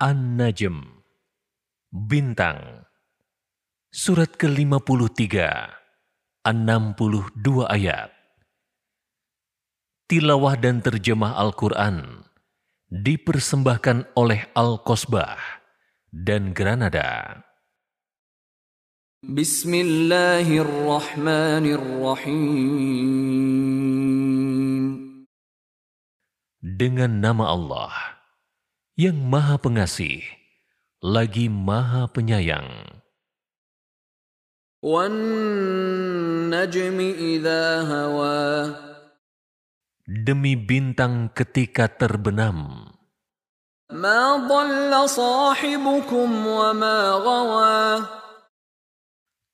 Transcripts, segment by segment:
An-Najm Bintang Surat ke-53 62 ayat Tilawah dan terjemah Al-Quran dipersembahkan oleh Al-Kosbah dan Granada. Bismillahirrahmanirrahim. Dengan nama Allah yang Maha Pengasih, lagi Maha Penyayang. Demi bintang ketika terbenam.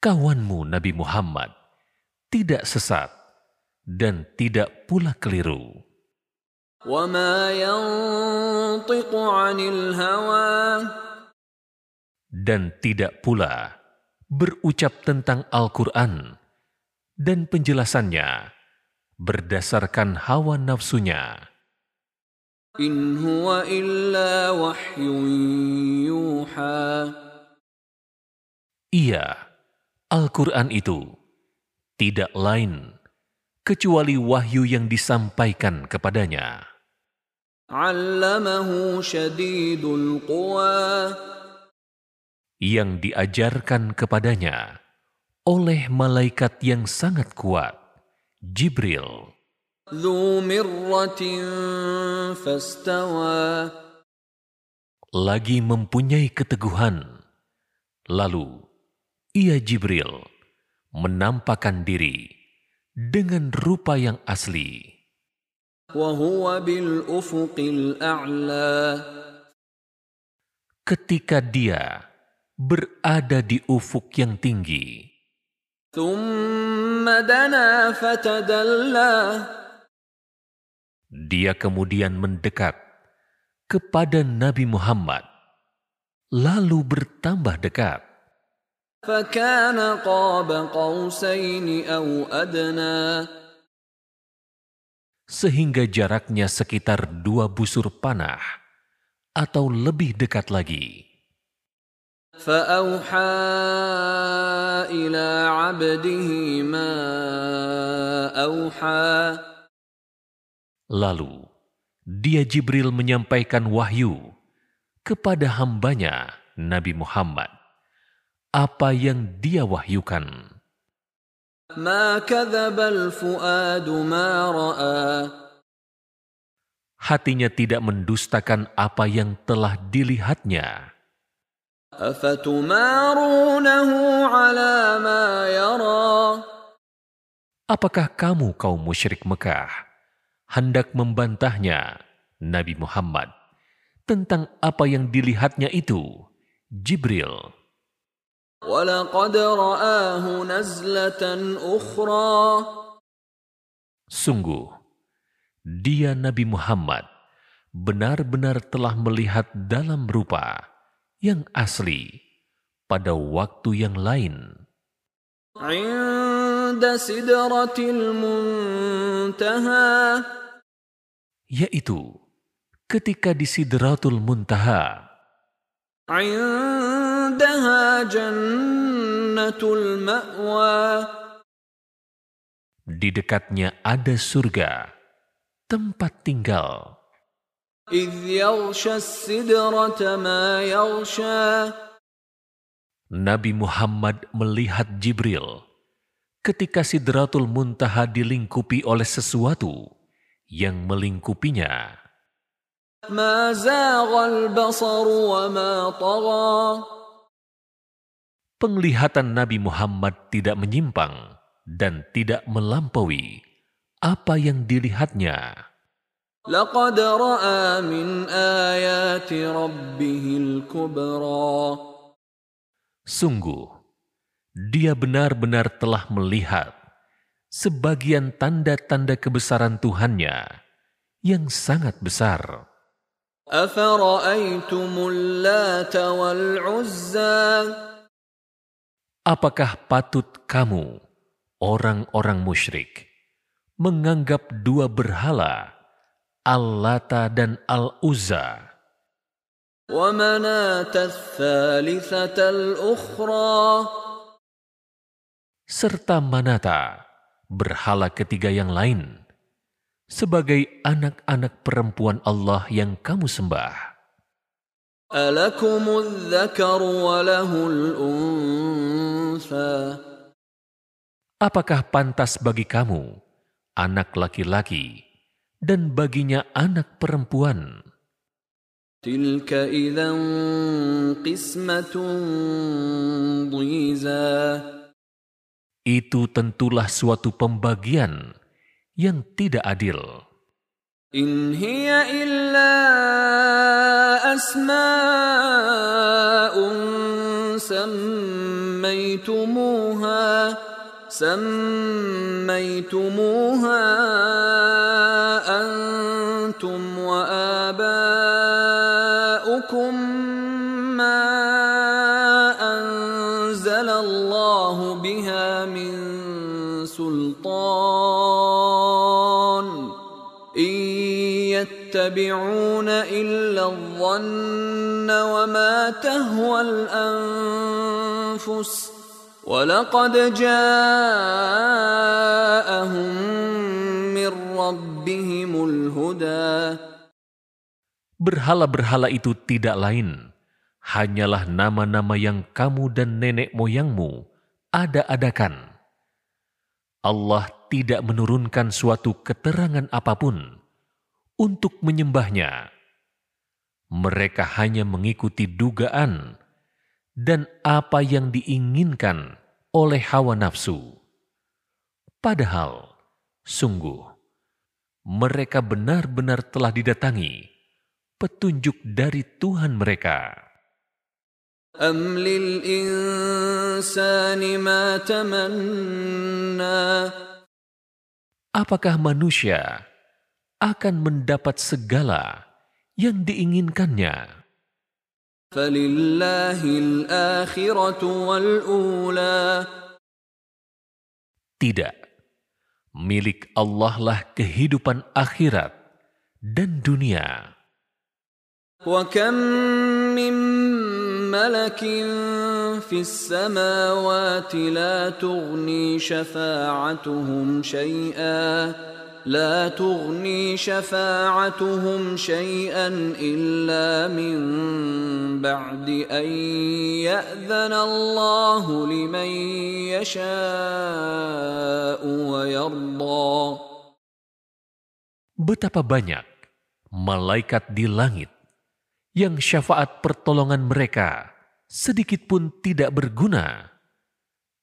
Kawanmu Nabi Muhammad tidak sesat dan tidak pula keliru. Dan tidak pula berucap tentang Al-Quran dan penjelasannya berdasarkan hawa nafsunya. In huwa illa yuha. Ia, Al-Quran itu, tidak lain kecuali wahyu yang disampaikan kepadanya. Allamahu syadidul quwa. Yang diajarkan kepadanya oleh malaikat yang sangat kuat, Jibril. Lagi mempunyai keteguhan. Lalu, ia Jibril menampakkan diri dengan rupa yang asli ketika dia berada di ufuk yang tinggi. Dia kemudian mendekat kepada Nabi Muhammad, lalu bertambah dekat. Sehingga jaraknya sekitar dua busur panah atau lebih dekat lagi. Lalu dia Jibril menyampaikan wahyu kepada hambanya Nabi Muhammad apa yang dia wahyukan. Hatinya tidak mendustakan apa yang telah dilihatnya. Apakah kamu kaum musyrik Mekah? Hendak membantahnya Nabi Muhammad tentang apa yang dilihatnya itu Jibril Sungguh, dia Nabi Muhammad benar-benar telah melihat dalam rupa yang asli pada waktu yang lain. Yaitu ketika di Sidratul Muntaha. Di dekatnya ada surga, tempat tinggal. Nabi Muhammad melihat Jibril ketika Sidratul Muntaha dilingkupi oleh sesuatu yang melingkupinya. Penglihatan Nabi Muhammad tidak menyimpang dan tidak melampaui apa yang dilihatnya. Sungguh, dia benar-benar telah melihat sebagian tanda-tanda kebesaran Tuhannya yang sangat besar. Apakah patut kamu, orang-orang musyrik, menganggap dua berhala, Al-Lata dan Al-Uzza, serta Manata, berhala ketiga yang lain, sebagai anak-anak perempuan Allah yang kamu sembah. ألكم الذكر وله الأنثى Apakah pantas bagi kamu anak laki-laki dan baginya anak perempuan? تلك إذا قسمة ضيزى Itu tentulah suatu pembagian yang tidak adil. إن هي إلا أسماء سميتموها سميتموها. يتبعون إلا الظن وما تهوى الأنفس ولقد جاءهم من ربهم الهدى Berhala-berhala itu tidak lain, hanyalah nama-nama yang kamu dan nenek moyangmu ada-adakan. Allah tidak menurunkan suatu keterangan apapun untuk menyembahnya. Mereka hanya mengikuti dugaan dan apa yang diinginkan oleh hawa nafsu. Padahal, sungguh, mereka benar-benar telah didatangi petunjuk dari Tuhan mereka. أم للإنسان ما تمنى Apakah manusia akan mendapat segala yang diinginkannya? فلله الآخرة والأولى Tidak. Milik Allah lah kehidupan akhirat dan dunia. وكم من ملك في السماوات لا تغني شفاعتهم شيئا لا تغني شفاعتهم شيئا إلا من بعد أن يأذن الله لمن يشاء ويرضى Betapa banyak malaikat di langit yang syafaat pertolongan mereka sedikit pun tidak berguna,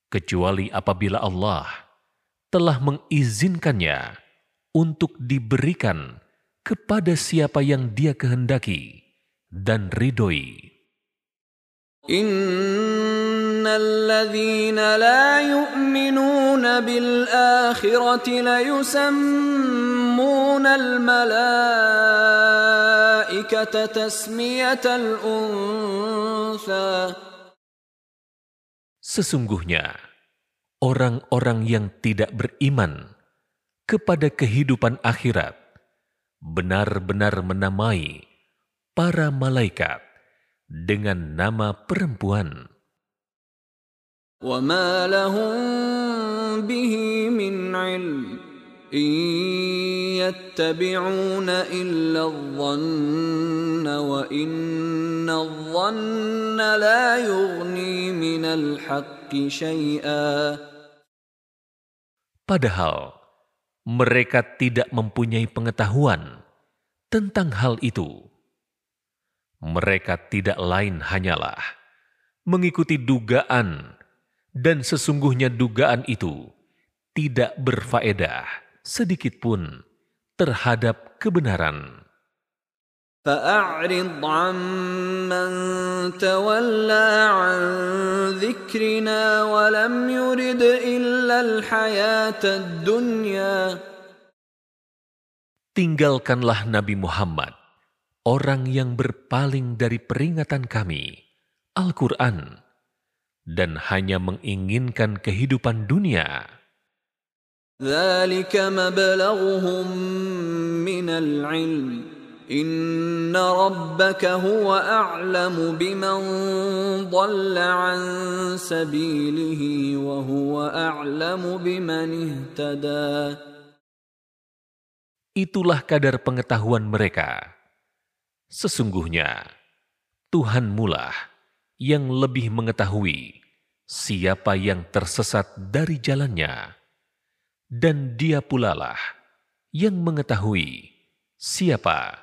kecuali apabila Allah telah mengizinkannya untuk diberikan kepada siapa yang dia kehendaki dan ridhoi. إن الذين لا يؤمنون بالآخرة ليسمون الملائكة تسمية الأنثى Sesungguhnya, orang-orang yang tidak beriman kepada kehidupan akhirat benar-benar menamai para malaikat dengan nama perempuan. وما لهم به من علم إن يتبعون إلا الظن وإن الظن لا يغني من الحق شيئا Padahal mereka tidak mempunyai pengetahuan tentang hal itu. Mereka tidak lain hanyalah mengikuti dugaan, dan sesungguhnya dugaan itu tidak berfaedah sedikit pun terhadap kebenaran. فأعرض عمن تولى عن ذكرنا ولم يرد إلا الحياة الدنيا Tinggalkanlah Nabi Muhammad, orang yang berpaling dari peringatan kami, Al-Quran, dan hanya menginginkan kehidupan dunia. ذلك مبلغهم من العلم An. Itulah kadar pengetahuan mereka. Sesungguhnya, Tuhan mulah yang lebih mengetahui siapa yang tersesat dari jalannya, dan dia pulalah yang mengetahui siapa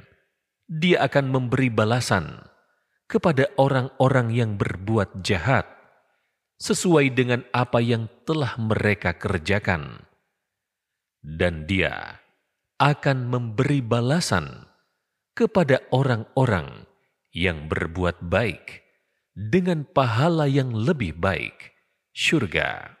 dia akan memberi balasan kepada orang-orang yang berbuat jahat sesuai dengan apa yang telah mereka kerjakan. Dan dia akan memberi balasan kepada orang-orang yang berbuat baik dengan pahala yang lebih baik, syurga.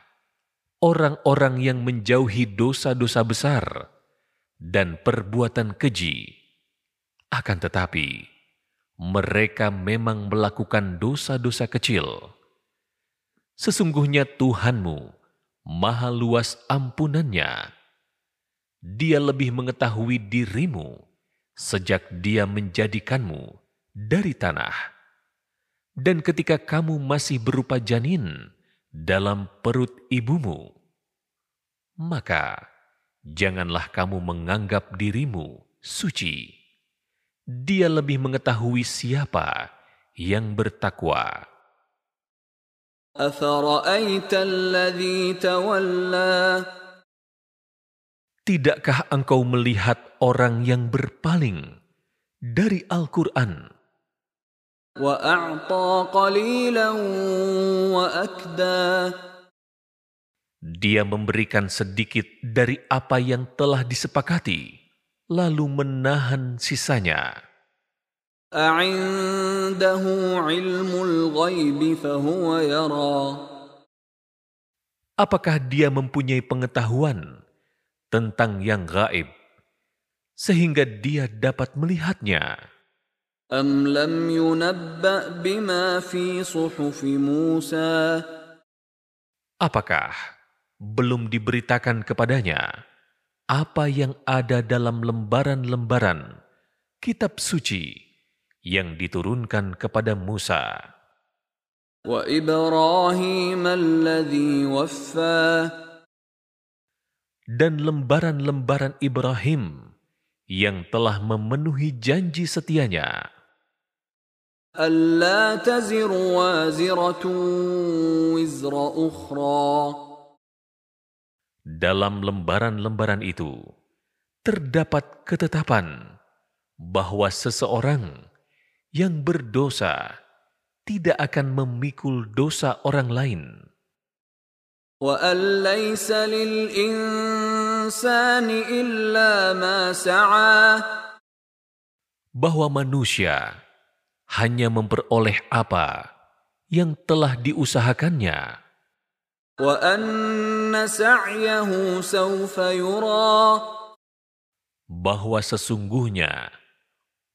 orang-orang yang menjauhi dosa-dosa besar dan perbuatan keji. Akan tetapi, mereka memang melakukan dosa-dosa kecil. Sesungguhnya Tuhanmu maha luas ampunannya. Dia lebih mengetahui dirimu sejak dia menjadikanmu dari tanah. Dan ketika kamu masih berupa janin dalam perut ibumu, maka janganlah kamu menganggap dirimu suci. Dia lebih mengetahui siapa yang bertakwa. Tidakkah engkau melihat orang yang berpaling dari Al-Quran? Dia memberikan sedikit dari apa yang telah disepakati, lalu menahan sisanya. Apakah dia mempunyai pengetahuan tentang yang gaib, sehingga dia dapat melihatnya? أم لم ينبأ بما في صحف موسى Apakah belum diberitakan kepadanya apa yang ada dalam lembaran-lembaran kitab suci yang diturunkan kepada Musa وإبراهيم الذي وفى dan lembaran-lembaran Ibrahim yang telah memenuhi janji setianya ألا تزر وازرة وزر أخرى Dalam lembaran-lembaran itu terdapat ketetapan bahwa seseorang yang berdosa tidak akan memikul dosa orang lain, وأن ليس للإنسان إلا ما سعى bahwa manusia hanya memperoleh apa yang telah diusahakannya. Bahwa sesungguhnya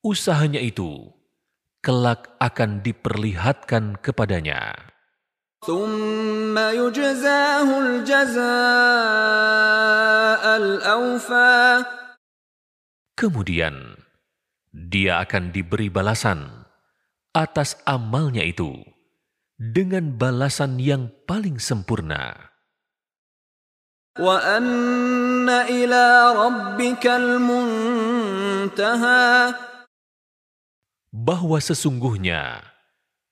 usahanya itu kelak akan diperlihatkan kepadanya. Kemudian, dia akan diberi balasan atas amalnya itu dengan balasan yang paling sempurna. Bahwa sesungguhnya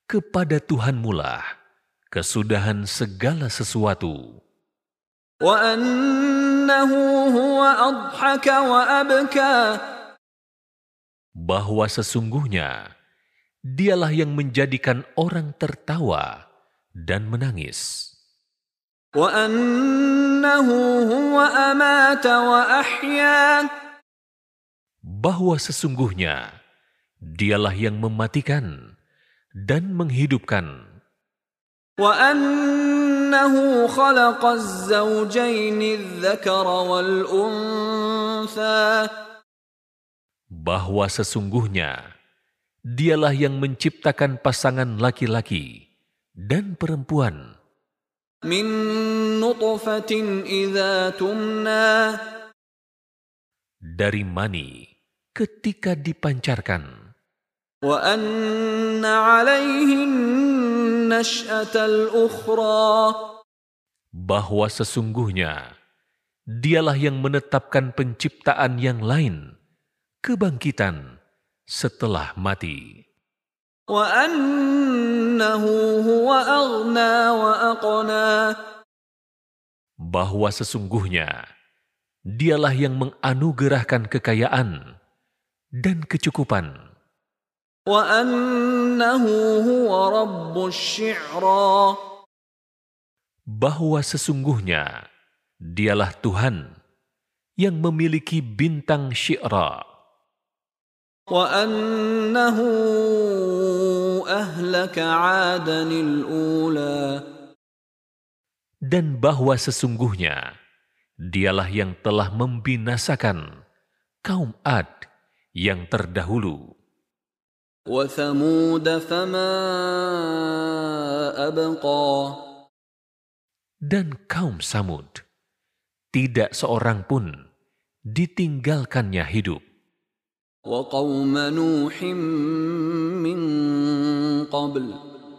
kepada Tuhan mula kesudahan segala sesuatu. Bahwa sesungguhnya dialah yang menjadikan orang tertawa dan menangis. وأنه هو أمات وأحيا Bahwa sesungguhnya dialah yang mematikan dan menghidupkan. وأنه خلق الزوجين الذكر والأنثى Bahwa sesungguhnya Dialah yang menciptakan pasangan laki-laki dan perempuan. Dari mani ketika dipancarkan. Bahwa sesungguhnya dialah yang menetapkan penciptaan yang lain, kebangkitan, setelah mati. Bahwa sesungguhnya dialah yang menganugerahkan kekayaan dan kecukupan. Bahwa sesungguhnya dialah Tuhan yang memiliki bintang syi'ra. وأنه أهلك عادا الأولى dan bahwa sesungguhnya dialah yang telah membinasakan kaum Ad yang terdahulu وثمود فما أبقى dan kaum Samud tidak seorang pun ditinggalkannya hidup وقوم نوح من قبل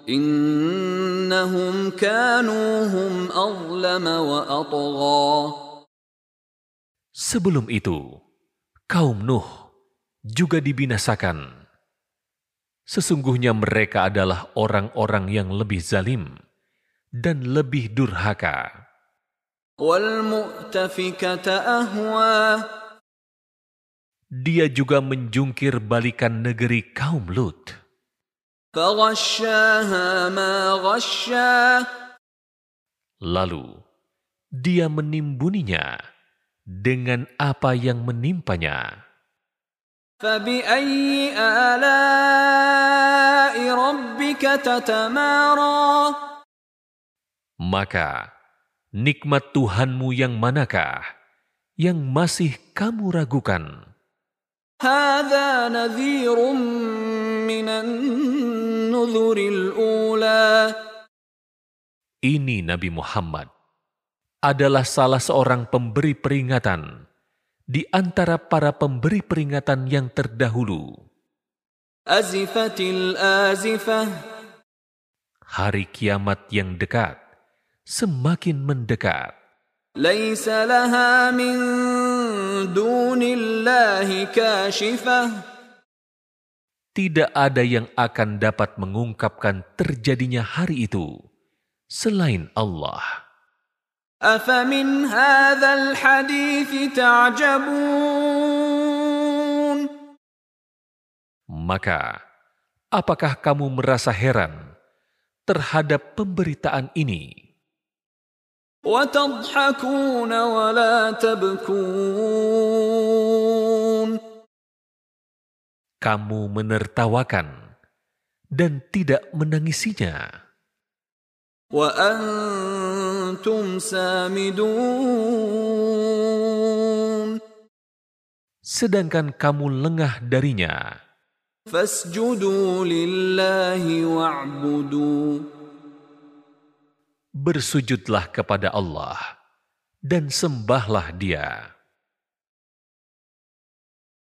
إنهم كانوا هم أظلم وأطغى Sebelum itu, kaum Nuh juga dibinasakan. Sesungguhnya mereka adalah orang-orang yang lebih zalim dan lebih durhaka dia juga menjungkir balikan negeri kaum Lut. Lalu dia menimbuninya dengan apa yang menimpanya. Maka nikmat Tuhanmu yang manakah yang masih kamu ragukan? هذا نذير من النذر الأولى Ini Nabi Muhammad adalah salah seorang pemberi peringatan di antara para pemberi peringatan yang terdahulu. أزفت الآزفة Hari kiamat yang dekat semakin mendekat. ليس لها من دون الله كاشفة Tidak ada yang akan dapat mengungkapkan terjadinya hari itu selain Allah. أفمن هذا الحديث تعجبون Maka, apakah kamu merasa heran terhadap pemberitaan ini? وتضحكون ولا تبكون Kamu menertawakan dan tidak menangisinya, وأنتم سامدون sedangkan kamu lengah darinya. فاسجدوا لله واعبدوا Bersujudlah kepada Allah dan sembahlah Dia.